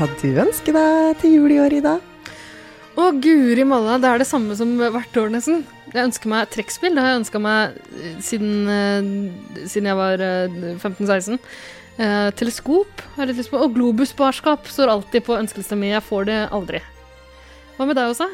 hva du ønsker deg til jul i år, Ida? Å, guri malla, det er det samme som hvert år, nesten. Jeg ønsker meg trekkspill. Det har jeg ønska meg eh, siden, eh, siden jeg var eh, 15-16. Eh, teleskop har jeg litt lyst på. Og globusbarskap står alltid på ønskelista mi. Jeg får det aldri. Hva med deg også?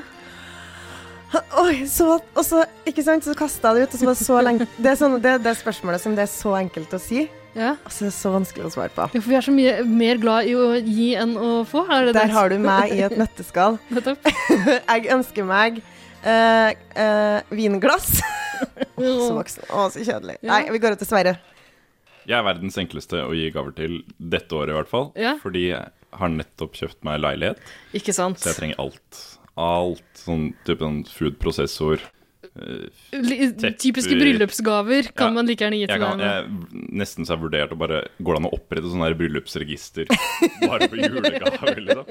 Oi, så Og så, ikke sant, så kasta jeg det ut, og så var det så lenge Det er sånn, det, det er spørsmålet som det er så enkelt å si, Ja. Altså, det er så vanskelig å svare på. Ja, for vi er så mye mer glad i å gi enn å få. Er det Der det? har du meg i et nøtteskall. Nettopp. Jeg ønsker meg uh, uh, vinglass. Å, så voksen. Å, så kjedelig. Ja. Nei, vi går ut til Sverre. Jeg er verdens enkleste å gi gaver til dette året, i hvert fall. Ja. Fordi jeg har nettopp kjøpt meg leilighet, Ikke sant. så jeg trenger alt. Alt. Sånn type sånn food-prosessor. Tepper. Typiske bryllupsgaver kan Ja. man like gjerne gi til kan, jeg, nesten så jeg har vurdert å bare Går det an å opprette sånn bryllupsregister bare for julegaver, liksom?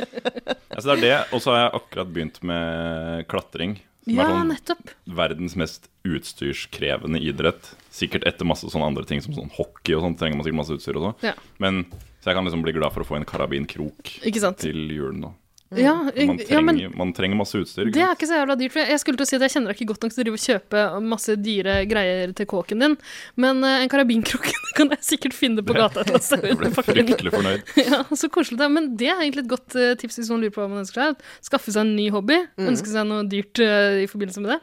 Altså, det er det. Og så har jeg akkurat begynt med klatring. Som Ja, er sånn nettopp. verdens mest utstyrskrevende idrett. Sikkert etter masse sånne andre ting som sånn hockey og sånt. Trenger man sikkert masse utstyr og så. Ja. Men så jeg kan liksom bli glad for å få en karabinkrok til julen. da Ja, Man ja, trenger, men man trenger masse utstyr. det er ikke så jævla dyrt. For jeg- jeg skulle til å si at jeg kjenner deg ikke godt nok til å drive og kjøpe masse dyre greier til kåken din, men uh, en karabinkrok kan jeg sikkert finne på gata et eller annet sted. Jeg ble fryktelig fornøyd. Ja, så koselig. Da. Men det er egentlig et godt uh, tips hvis man lurer på hva man ønsker seg. Skaffe seg en ny hobby. Ønske seg noe dyrt uh, i forbindelse med det.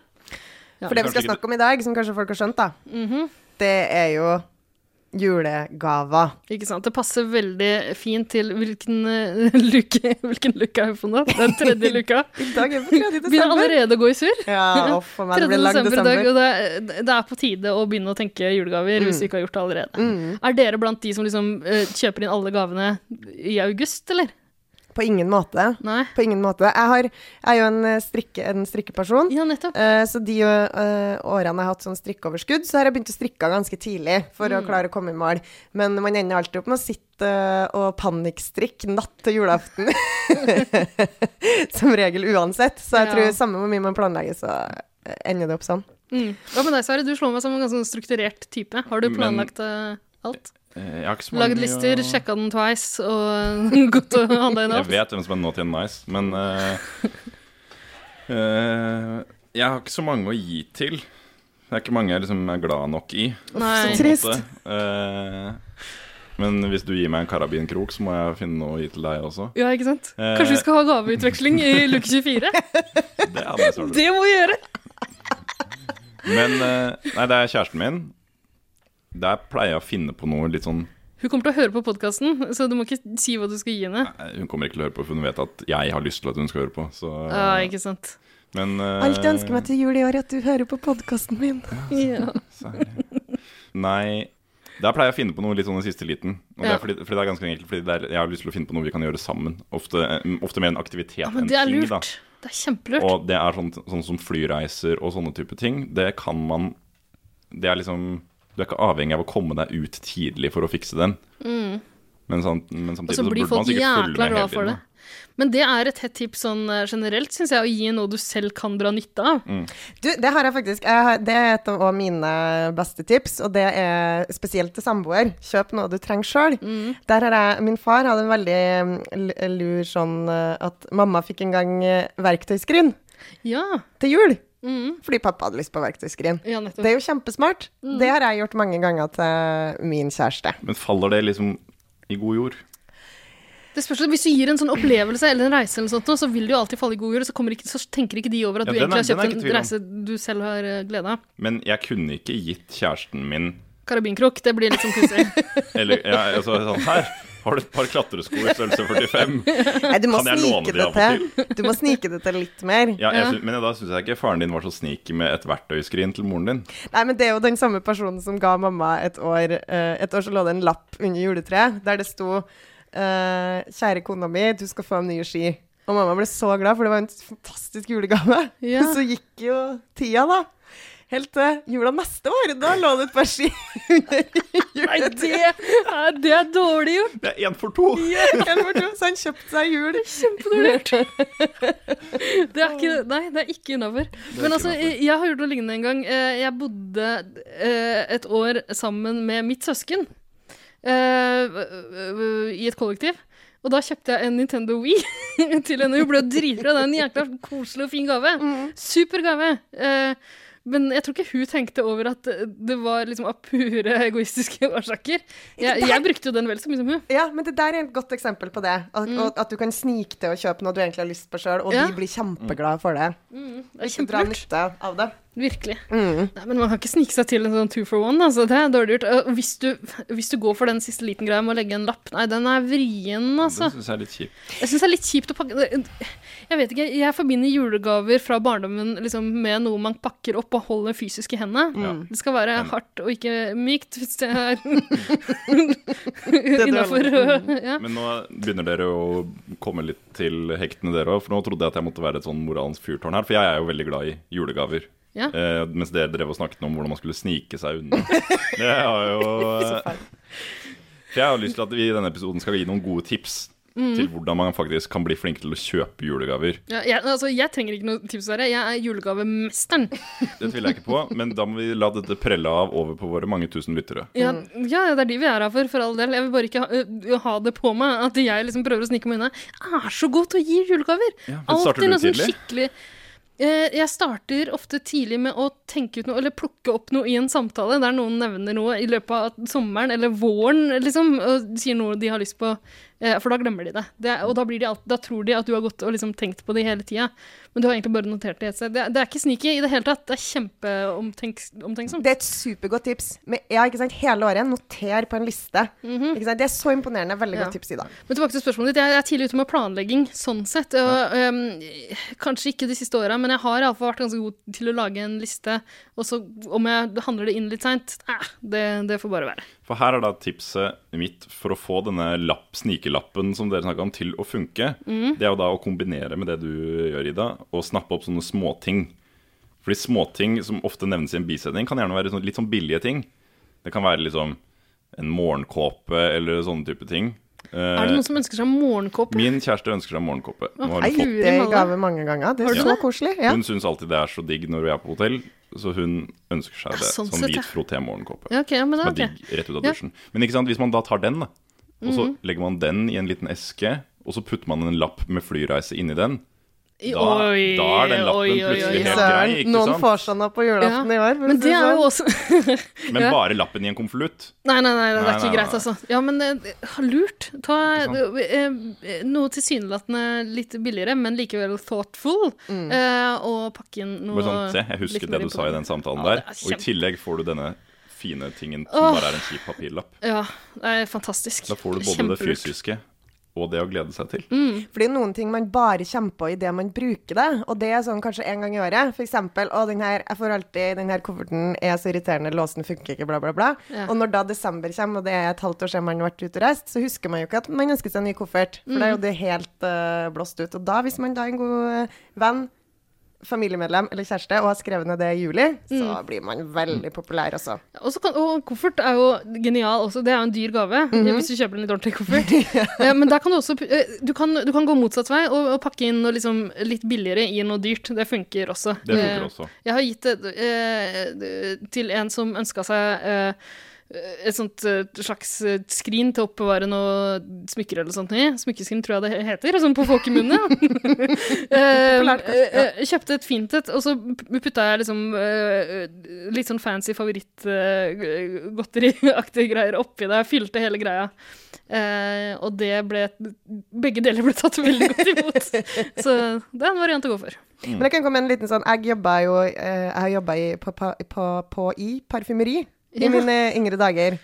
Ja. For det vi skal snakke om i dag, som kanskje folk har skjønt, da, Mhm. det er jo julegaver. Ikke sant? Det passer veldig fint til hvilken uh, luke Hvilken luke er vi på nå? Den tredje luka. I dag er det 3. Begynner desember. allerede å gå i surr. Ja, meg, 3. det blir lang desember dag, og det, det er på tide å begynne å tenke julegaver hvis vi ikke har gjort det allerede. Mm. Er dere blant de som liksom uh, kjøper inn alle gavene i august, eller? På ingen måte. Nei? På ingen måte. Jeg, har, jeg er jo en, eh, strikke, en strikkeperson. Ja, nettopp. Eh, så de uh, årene jeg har hatt sånn strikkeoverskudd, så har jeg begynt å strikke ganske tidlig for Mm. å klare å komme i mål. Men man ender alltid opp med å sitte og panikkstrikke natt til julaften. Som regel uansett. Så jeg Ja. tror samme hvor mye man planlegger, så ender det opp sånn. Mm. Hva med deg, Sverre? Du slår meg som en ganske sånn strukturert type. Har du Men- planlagt eh, alt? Eh, Lagd lister, og... sjekka den twice og gått og handla inn Jeg vet hvem som er not in nice, men uh, uh, Jeg har ikke så mange å gi til. Det er ikke mange jeg liksom er glad nok i. Nei. Trist. Eh, men hvis du gir meg en karabinkrok, så må jeg finne noe å gi til deg også. Ja, ikke sant? Kanskje vi skal ha gaveutveksling i luke 24? Det jeg. Det må vi gjøre! Men nei, det er kjæresten min. Der pleier jeg å finne på noe litt sånn Hun kommer til å høre på podkasten, så du må ikke si hva du skal gi henne. Nei, Hun kommer ikke til å høre på, for hun vet at jeg har lyst til at hun skal høre på. Så, Ja, ikke sant. men uh, Alt jeg ønsker meg til jul i år, er at du hører på podkasten min. Ja. Særlig. Nei, der pleier jeg å finne på noe litt sånn i siste liten. Og det Ja. er fordi, fordi det er ganske enkelt Fordi det er, jeg har lyst til å finne på noe vi kan gjøre sammen. Ofte, eh, ofte mer en aktivitet ja, men enn det er ting. lurt. da Det er kjempelurt. Og det er sånn, sånn som flyreiser og sånne type ting. Det kan man Det er liksom Du er ikke avhengig av å komme deg ut tidlig for å fikse den. Men, sånn, men Mm. Samtidig så så burde man sikkert følge med hele det. tiden. Men det er et hett tips sånn eh, generelt, syns jeg, å gi noe du selv kan dra nytte av. Mm. Du, det har jeg faktisk. Jeg har, det er et av mine beste tips, og det er spesielt til samboer. Kjøp noe du trenger sjøl. Mm. Der har jeg Min far hadde en veldig mm, lur sånn eh, at mamma fikk en gang eh, verktøyskrin Ja. til jul. Mm. Fordi pappa hadde lyst på verktøyskrin. ja. Det er jo kjempesmart. Mm. Det har jeg gjort mange ganger til min kjæreste. Men faller det liksom i god jord? Det spørs, Hvis du gir en sånn opplevelse eller en reise, eller sånt, så vil det jo alltid falle i god jord. Så, ikke, så tenker ikke de over at Ja, du egentlig er- har kjøpt en reise du selv har eh, glede av. Men jeg kunne ikke gitt kjæresten min Karabinkrok, det blir litt sånn pussig. Eller ja, altså, sånn Her har du et par klatresko i størrelse 45. Nei, du må Kan jeg låne de av og til. Du må snike det til litt mer. Ja, jeg men da syns jeg ikke faren din var så sneaky med et verktøyskrin til moren din. Nei, men det er jo den samme personen som ga mamma et år eh, Et år så lå det en lapp under juletreet der det sto eh, Kjære kona mi, du skal få nye ski. Og mamma ble så glad, for det var en fantastisk julegave. Ja. Så gikk jo tida, da. Helt til jula neste år. Da lå det et par ski under Nei, det er, det er dårlig gjort! Det er én for to! Så han kjøpte seg jul. Kjempedårlig. Det er ikke, nei, det er ikke innafor. Men altså, jeg, jeg har gjort noe lignende en gang. Eh, Jeg bodde eh, et år sammen med mitt søsken eh, i et kollektiv. Og da kjøpte jeg en Nintendo Wii til henne. Hun ble jo dritbra. Det er en jækla koselig og fin gave. Super gave. Eh, men jeg tror ikke hun tenkte over at det var liksom av pure egoistiske årsaker. Jeg, jeg brukte jo den vel som hun. Ja, men det der er et godt eksempel på det. At, mm. at du kan snike til å kjøpe noe du egentlig har lyst på sjøl, og Ja. de blir kjempeglade for det. Det er kjempelurt. dra nytte av det. Virkelig. Mm. Nei, men man kan ikke snike seg til en sånn two for one. Altså. Det er dårlig gjort. Hvis du, hvis du går for den siste liten greia med å legge en lapp, nei, den er vrien, altså. Det syns jeg er litt kjipt. Jeg syns det er litt kjipt å pakke Jeg vet ikke, jeg forbinder julegaver fra barndommen liksom, med noe man pakker opp og holder fysisk i hendene. Mm. Det skal være Men- hardt og ikke mykt, hvis det er innafor. Ja. Men nå begynner dere å komme litt til hektene, dere òg. For nå trodde jeg at jeg måtte være et sånn moralens fyrtårn her. For jeg er jo veldig glad i julegaver. Ja. Eh, mens dere drev og snakket om hvordan man skulle snike seg unna. Det har jo eh, jeg har lyst til at vi i denne episoden skal gi noen gode tips Mm. til hvordan man faktisk kan bli flink til å kjøpe julegaver. Ja, jeg, altså, jeg trenger ikke noe tips, Sverre. Jeg er julegavemesteren. Det tviler jeg ikke på, men da må vi la dette prelle av over på våre mange tusen lyttere. Ja, ja, det er de vi er her for, for all del. Jeg vil bare ikke ha, ha det på meg at jeg liksom prøver å snike meg unna. Jeg er så god til å gi julegaver! Ja, Alltid noe sånn skikkelig Jeg starter ofte tidlig med å tenke ut noe, eller plukke opp noe i en samtale der noen nevner noe i løpet av sommeren eller våren, liksom, og sier noe de har lyst på. Eh, For da glemmer de det. det og da, blir de alt, da tror de at du har gått og liksom tenkt på det hele tida. Men du har egentlig bare notert det et sted. Det, det er ikke sneaky i det hele tatt. Det er kjempeomtenksomt. Det er et supergodt tips. Men, ja, ikke sant? Hele året, noter på en liste. ikke sant? Det er så imponerende. Veldig Ja. godt tips, Ida. Men tilbake til spørsmålet ditt. Jeg er tidlig ute med planlegging, sånn sett. Og, ehm, kanskje ikke de siste åra, men jeg har iallfall vært ganske god til å lage en liste. Og så om jeg handler det inn litt seint, eh, det, det får bare være. For her er da tipset mitt for å få denne lapp, snikelappen som dere snakka om, til å funke. Mm. Det er jo da å kombinere med det du gjør, Ida, og snappe opp sånne småting. Fordi småting som ofte nevnes i en bisetning, kan gjerne være sånn, litt sånn billige ting. Det kan være liksom en morgenkåpe eller sånne type ting. Er det noen som ønsker seg morgenkåpe? Min kjæreste ønsker seg morgenkåpe. Nå har hun fått det i gave mange ganger. Det er så ja. koselig. Ja. Hun syns alltid det er så digg når vi er på hotell, så hun ønsker seg Ja, det sånn som hvit frotté-morgenkåpe. Ja, okay, ja, Som er det er digg rett ut av Ja. dusjen. Men ikke sant, hvis man da tar den, da, og så Mhm. legger man den i en liten eske, og så putter man en lapp med flyreise inni den, da, oi, da er den lappen oi, oi, oi, plutselig helt grei, ikke noen sant? får seg noe på julaften i år. Men det er jo sånn. også Men bare lappen i en konvolutt. Nei, nei, nei, det er Nei, ikke nei, greit, altså. Ja, men uh, lurt. Ta eh, noe tilsynelatende litt billigere, men likevel thoughtful, Uh, og pakke inn noe sånn, se, jeg husker det du sa i den samtalen Ja, der. er Og i tillegg får du denne fine tingen som Åh. bare er en kjip papirlapp. Ja, det er fantastisk. Da får du både det fysiske og det å glede seg til. For det er noen ting man bare kommer på idet man bruker det. Og det er sånn kanskje en gang i året. For eksempel å, den her, jeg får alltid den her kofferten er så irriterende, låsen funker ikke, bla, bla, bla. Ja. Og når da desember kommer, og det er et halvt år siden man har vært ute og reist, så husker man jo ikke at man ønsker seg en ny koffert. For da er jo det helt uh, blåst ut. Og da, hvis man da er en god eh, venn, familiemedlem eller kjæreste og har skrevet ned det i juli, så blir man veldig populær også. Og, kan, og koffert er jo genial også. Det er jo en dyr gave hvis du kjøper en litt ordentlig koffert. ja, Men der kan du også eh, du kan, du kan gå motsatt vei og, og pakke inn noe liksom litt billigere i noe dyrt. Det funker også. Det funker Eh, også. Jeg har gitt det eh, til en som ønska seg eh, et sånt eh, slags eh, skrin til å oppbevare noe smykker eller sånt i. Smykkeskrin tror jeg det heter, sånn på folkemunne. Eh, eh, kjøpte et fint et, og så putta jeg liksom eh, litt sånn fancy favorittgodteriaktige greier oppi det. Fylte hele greia. Eh, og det ble Begge deler ble tatt veldig godt imot. Så det er en variant å gå for. Men jeg kan komme med en liten sånn Jeg jobba jo eh, Jeg har jobba i, på, på, på, på i parfymeri i mine yngre dager.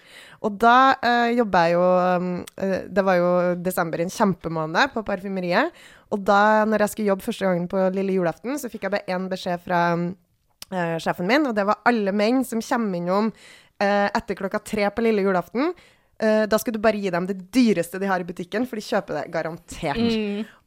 Og da uh, jobba jeg jo um, eh, Det var jo desember, en kjempemåned på parfymeriet. Og da når jeg skulle jobbe første gangen på lille julaften, så fikk jeg bare én beskjed fra uh, sjefen min, og det var alle menn som kommer innom uh, etter klokka tre på lille julaften. Uh, da skal du bare gi dem det dyreste de har i butikken, for de kjøper det garantert.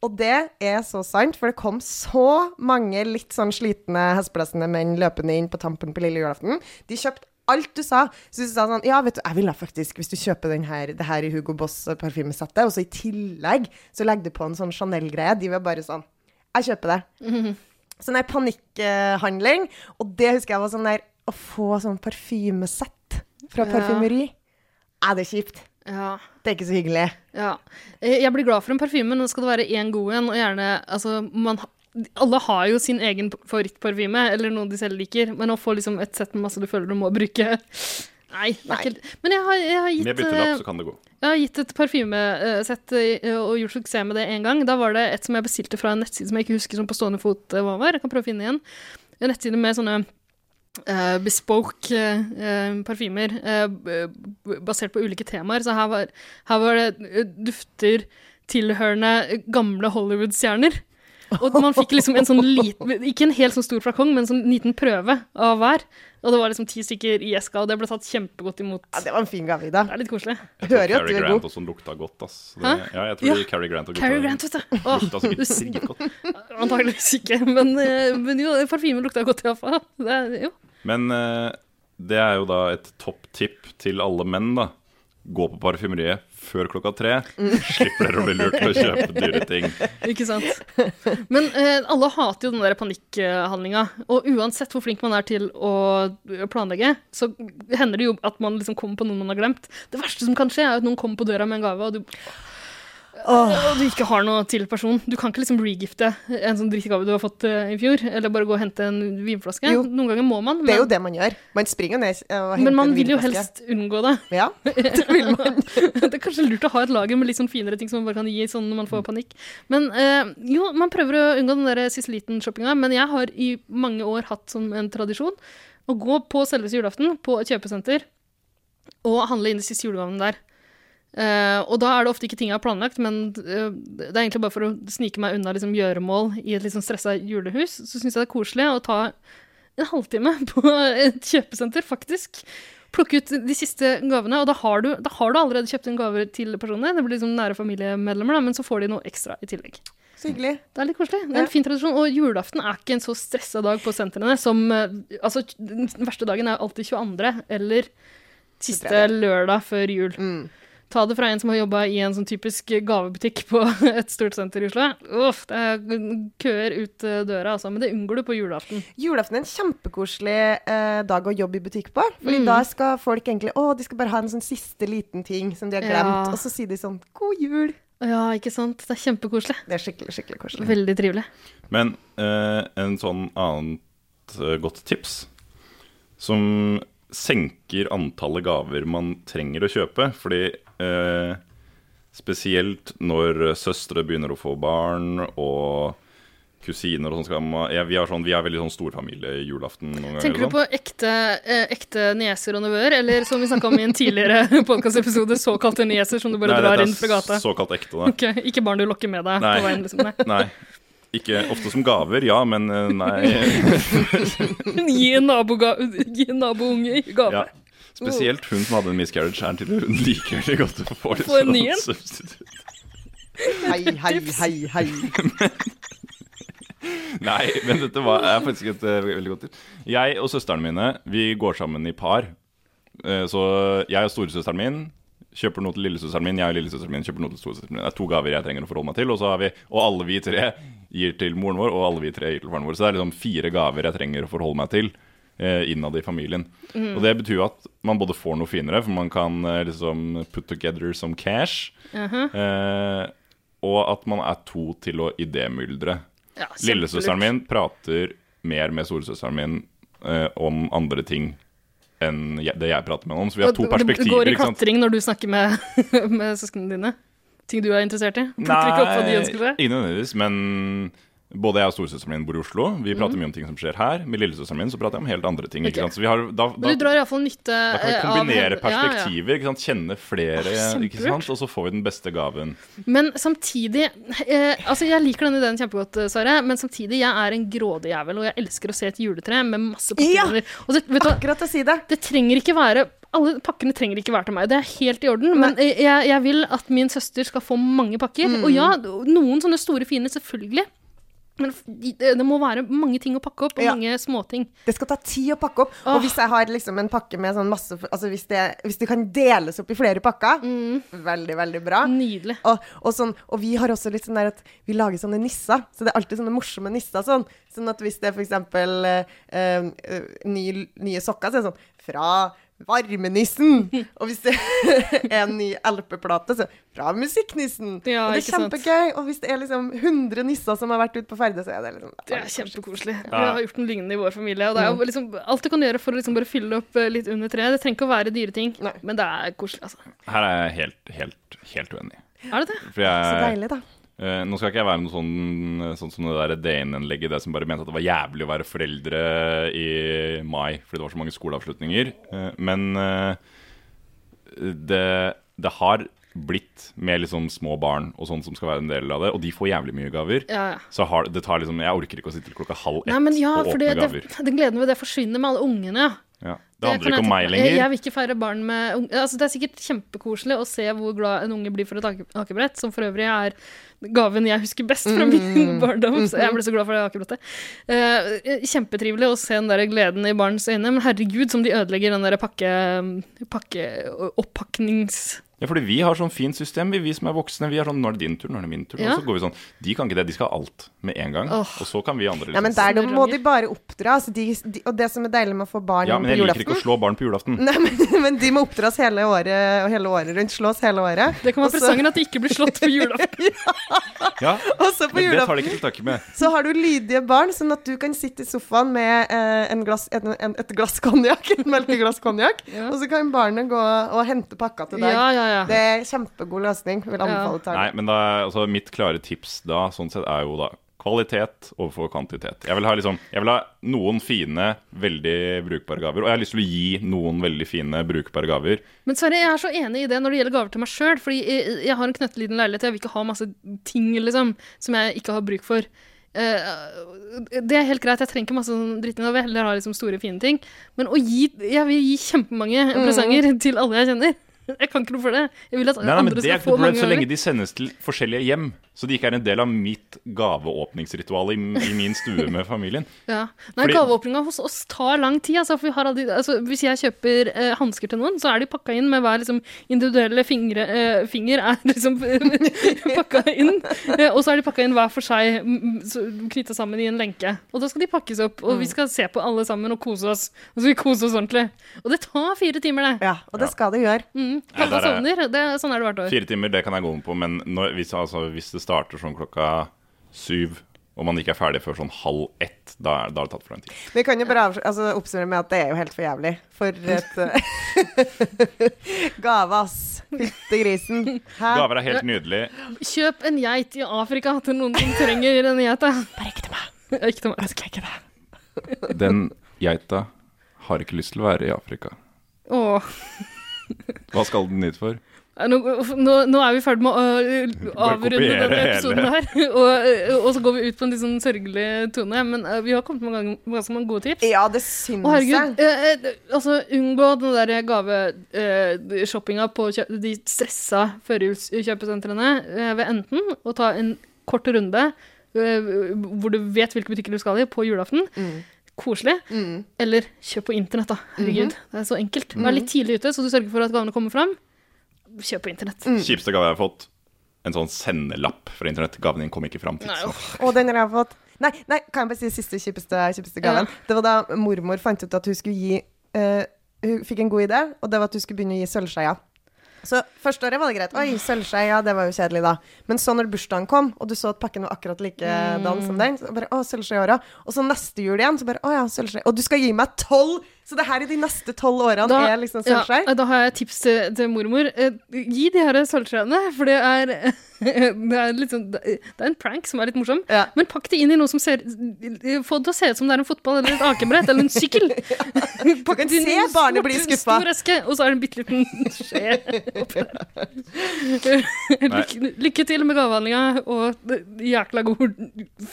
Og det er så sant, for det kom så mange litt sånn slitne, hespeplassende menn løpende inn på tampen på lille julaften. De kjøpte alt du sa. Så du sa sånn Ja, vet du, jeg ville faktisk, hvis du kjøper den her, det her i Hugo Boss parfymesettet, og så i tillegg så legger du på en sånn Chanel-greie, de var bare sånn Jeg kjøper det. Sånn der panikkhandling. Og det husker jeg var sånn der Å få sånn parfymesett fra Ja. er det kjipt? Ja. Det er ikke så hyggelig. Ja. Jeg blir glad for en parfyme, men nå skal det være én god en, og gjerne Altså, man alle har jo sin egen favorittparfyme, eller noe de selv liker, men å få liksom et sett med masse du føler du må bruke Nei. Nei. ikke Men jeg har, jeg har Med gitt byttelapp eh, så kan det gå. Jeg har gitt et parfymesett eh, og gjort suksess med det én gang. Da var det et som jeg bestilte fra en nettside som jeg ikke husker som på stående fot eh, hva var. Jeg kan prøve å finne igjen. En nettside med sånne Uh, bespoke eh, eh, parfymer b- basert på ulike temaer. Så her var, her var det dufter tilhørende gamle Hollywood-stjerner. Og man fikk liksom en sånn liten Ikke en helt sånn stor flakong, men en sånn liten prøve av hver. Og det var liksom ti stykker i eska, og det ble tatt kjempegodt imot. Ja, det var en fin gave, Ida. Det er litt koselig. Jeg tror er Grant god. også lukta godt, ass. Det, Hæ? ja, jeg tror Ja. Cary Grant og gutta Cary Grant, vet du. Åh, lukta sikkert dritgodt. Antakeligvis ikke, men, eh, men jo, parfymen lukta godt iallfall. Det Jo. Men eh, det er jo da et topptipp til alle menn, da. Gå på parfymeriet før klokka tre. Slipper dere å bli lurt til å kjøpe dyre ting. Ikke sant? Men eh, alle hater jo den der panikkhandlinga. Og uansett hvor flink man er til å planlegge, så hender det jo at man liksom kommer på noen man har glemt. Det verste som kan skje, er at noen kommer på døra med en gave, og du, og du ikke har noe til personen. Du kan ikke liksom regifte en sånn drittgave du har fått eh, i fjor, eller bare gå og hente en vinflaske. Jo. Noen ganger må man, Det er jo det man gjør. Man springer ned og henter men man vil jo helst unngå det. Ja, det vil man. det er kanskje lurt å ha et lager med litt sånn finere ting som man bare kan gi sånn når man får panikk. Men eh, jo, man prøver å unngå den der siste liten-shoppinga, men jeg har i mange år hatt som en tradisjon å gå på selveste julaften på et kjøpesenter og handle inn de siste julegavene der. Eh, og da er det ofte ikke ting jeg har planlagt, men uh, det er egentlig bare for å snike meg unna liksom, gjøremål i et litt sånn stressa julehus. Så syns jeg det er koselig å ta en halvtime på et kjøpesenter, faktisk. Plukke ut de siste gavene, og da har, du, da har du allerede kjøpt inn gaver til personene. Det blir liksom nære familiemedlemmer, da, men så får de noe ekstra i tillegg. Så hyggelig. Det er litt koselig. Det er en fin tradisjon. Og julaften er ikke en så stressa dag på sentrene som eh, Altså, den verste dagen er alltid 22. eller siste lørdag før jul. Mm. Ta det fra en som har jobba i en sånn typisk gavebutikk på et stort senter i Oslo. Uff, det er køer ut eh, døra, altså. Men det unngår du på julaften. Julaften er en kjempekoselig eh, dag å jobbe i butikk på. Fordi Mm. da skal folk egentlig Å, de skal bare ha en sånn siste liten ting som de har Ja. glemt. Og så sier de sånn God jul. Ja, ikke sant? Det er kjempekoselig. Det er skikkelig, skikkelig koselig. Veldig trivelig. Men eh, en sånn annet eh, godt tips som senker antallet gaver man trenger å kjøpe. Fordi eh, spesielt når søstre begynner å få barn, og kusiner og sånn ja, vi, sånn, vi er veldig sånn storfamilie i julaften. Ganger, Tenker du sånn. på ekte, eh, ekte nieser og nevøer, eller som vi snakka om i en tidligere podkastepisode, såkalte nieser som du bare Nei, drar inn fra gata? Såkalt ekte, da. Okay, Ikke barn du lokker med deg Nei. på veien, liksom. Nei. Nei. Ikke ofte som gaver, ja, men eh, nei. Gi en nabounge nabo i gave. Ja. Spesielt hun som hadde en miscarriage, er til hun liker veldig godt å få litt sånn substitutt. Hei, hei, hei, hei. Nei, men dette var, er faktisk et uh, veldig godt tips. Jeg og søsterne mine vi går sammen i par. Uh, så jeg og storesøsteren min kjøper noe til lillesøsteren min. Jeg og lillesøsteren min kjøper noe til storesøsteren min. Det er to gaver jeg trenger å forholde meg til. Og, så har vi, og alle vi tre gir til moren vår, og alle vi tre gir til faren vår. Så det er liksom fire gaver jeg trenger å forholde meg til eh, innad i familien. Og det betyr jo at man både får noe finere, for man kan eh, liksom put together some cash. Mhm. eh, og at man er to til å idémyldre. Ja, Lillesøsteren min prater mer med storesøsteren min eh, om andre ting enn det jeg prater med noen om. Så vi har to perspektiver. det- går i klatring når du snakker med, med søsknene dine? Ting du er interessert i? Plukker ikke opp hva de ønsker seg? ikke nødvendigvis, men både jeg og storesøsteren min bor i Oslo. Vi prater mye om ting som skjer her. Med lillesøsteren min så prater jeg om helt andre ting. Okay. Ikke sant? Så vi har, da, da, du drar iallfall nytte da kan vi kombinere av kombinere. Ja, ja. perspektiver, Ikke sant? kjenne flere, oh, ikke sant? og så får vi den beste gaven. Men samtidig eh, Altså, jeg liker denne ideen kjempegodt, eh, Sverre, men samtidig, jeg er en grådig jævel, og jeg elsker å se et juletre med masse pakker Ja! Og det, vet Akkurat å si det. det trenger ikke være alle pakkene trenger ikke være til meg. Det er helt i orden. Men jeg, jeg vil at min søster skal få mange pakker. Mm. Og ja, noen sånne store, fine, selvfølgelig. Men det det må være mange ting å pakke opp, og Ja. mange småting. Det skal ta tid å pakke opp. Åh. Og hvis jeg har liksom en pakke med sånn masse Altså hvis det, hvis det kan deles opp i flere pakker, veldig, veldig bra. Nydelig. Og, og, sånn, og vi har også litt sånn der at vi lager sånne nisser. Så det er alltid sånne morsomme nisser. Sånn, sånn at hvis det er for eksempel eh, eh, nye, nye sokker, så er det sånn Fra Varmenissen. Og hvis det er en ny LP-plate, så fra Musikknissen. Ja, og det er kjempegøy. Og hvis det er liksom 100 nisser som har vært ute på ferde, så er det liksom Det er kjempekoselig. Vi har gjort noe lignende i vår familie. Og det er jo liksom alt du kan gjøre for å liksom bare fylle opp eh, litt under treet. Det trenger ikke å være dyre ting, Nei. men det er koselig, altså. Her er jeg helt, helt, helt uenig. Er det det? For Så deilig, da. Eh, nå skal ikke jeg være noe sånn, sånn som det der DN-innlegget det som bare mente at det var jævlig å være foreldre i mai fordi det var så mange skoleavslutninger. Uh, men uh, det, det har blitt med liksom små barn og sånn som skal være en del av det, og de får jævlig mye gaver. Ja. Så har, det tar liksom Jeg orker ikke å sitte til klokka halv ett Nei, men ja, og åpne det, gaver. det, den gleden ved det forsvinner med alle ungene. ja. Det handler ikke om meg lenger. Jeg, jeg vil ikke feire barn med unge. Altså, det er sikkert kjempekoselig å se hvor glad en unge blir for et ake- akebrett, som for øvrig er gaven jeg husker best fra min barndom. Så jeg ble så glad for det akebrettet. Uh, kjempetrivelig å se den der gleden i barns øyne, men herregud som de ødelegger den der pakke... pakke oppaknings... Ja, fordi vi har sånn fint system, vi, vi som er voksne. Vi er sånn 'Nå er det din tur, nå er det min tur'. Ja. Og så går vi sånn De kan ikke det, de skal ha alt med en gang. Oh. Og så kan vi andre Ja, men liksom der må de bare oppdras. De, de, og det som er deilig med å få barn Ja, på liker ikke å slå barn på julaften. Nei, men, men de må oppdras hele året og hele året rundt. Slås hele året. Det kan være Og så- presangen at de ikke blir slått på julaften. Ja, Og så på men det tar de ikke til takke med. så har du lydige barn, sånn at du kan sitte i sofaen med eh, en glass, en, en, et glass konjakk, et melkeglass konjakk, Ja. og så kan barnet gå og hente pakka til deg. Ja, ja, ja. Det er kjempegod løsning. Vil anbefale til Nei, men da, altså, mitt klare tips da, sånn sett, er jo da kvalitet overfor kvantitet. Jeg vil ha liksom Jeg vil ha noen fine, veldig brukbare gaver. Og jeg har lyst til å gi noen veldig fine, brukbare gaver. Men Sverre, jeg er så enig i det når det gjelder gaver til meg sjøl. Fordi jeg, jeg har en knøtteliten leilighet, jeg vil ikke ha masse ting liksom, som jeg ikke har bruk for. Eh, det er helt greit, jeg trenger ikke masse sånn dritting. Jeg vil heller ha liksom store, fine ting. Men å gi, jeg vil gi kjempemange presanger til alle jeg kjenner. Jeg kan ikke noe for det. Jeg vil at Nei, nei, andre skal få mange ganger. så lenge de sendes til forskjellige hjem. Så de ikke er en del av mitt gaveåpningsritual i, i min stue med familien. Ja. Nei, Fordi- Gaveåpninga hos oss tar lang tid. Altså, for vi har aldri, altså, hvis jeg kjøper eh, hansker til noen, så er de pakka inn med hver liksom, individuelle fingre, eh, finger er liksom pakka inn. Eh, og så er de pakka inn hver for seg, knytta sammen i en lenke. Og da skal de pakkes opp, og vi skal se på alle sammen og kose oss. Og så skal vi kose oss ordentlig. Og det tar fire timer, det. Ja, og det skal det gjøre. Mm. Der er- sovner. Det, sånn er det hvert år. Fire timer, det kan jeg gå med på, men når, hvis, altså, hvis det starter sånn klokka syv, og man ikke er ferdig før sånn halv ett, da, er- da det tatt for lang tid. Vi kan jo bare altså, oppsummere med at det er jo helt for jævlig. For et eh, Gave, ass. Fyttegrisen. Gaver er helt nydelig. Kjøp en geit i Afrika til noen som trenger en geit. Bare ikke til meg. Ja, Ikke til meg. Jeg skal ikke det. Den geita har ikke lyst til å være i Afrika. Åh. Hva skal den dit for? Nå, nå, nå er vi ferdig med å avrunde denne episoden her. Og, og så går vi ut på en litt sånn sørgelig tone. Men øh, vi har kommet med ganske mange gode tips. Ja, det syns jeg. herregud. eh, eh, altså, unngå den der gaveshoppinga på de stressa førjulskjøpesentrene eh, ved enten å ta en kort runde eh, hvor du vet hvilke butikker du skal i, på julaften. Koselig. Mm. Eller kjøp på internett, da. Herregud. Det er så enkelt. Vær litt tidlig ute, så du sørger for at gavene kommer fram. Kjøp på internett. Kjipeste gave jeg har fått. En sånn sendelapp fra internett. Gaven din kom ikke fram tidsnok. Og den har jeg fått. Nei, nei, kan jeg bare si siste kjipeste, kjipeste gaven? Det var da mormor fant ut at hun skulle gi uh, Hun fikk en god idé, og det var at hun skulle begynne å gi sølvskeier. Så første året var det greit. Oi, sølvskje, ja, det var jo kjedelig, da. Men så når bursdagen kom, og du så at pakken var akkurat likedan som den, så bare å, sølvskje i åra. Og så neste jul igjen, så bare å ja, sølvskje. Og du skal gi meg tolv! Så det her i de neste tolv årene er liksom sølvskjær? Ja, da har jeg et tips til, til mormor. Eh, gi de her sølvskjærene, for det er, det er litt sånn Det er en prank som er litt morsom. Ja. Men pakk det inn i noe som ser Få det til å se ut som det er en fotball eller et akebrett eller en sykkel. Pakk det inn i en barnet stor- bli skuffa. Stor eske, og så er det en bitte liten skje oppi der. lykke, lykke til med gavehandlinga og jækla god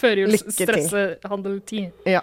førjulsstressehandeltid. Ja.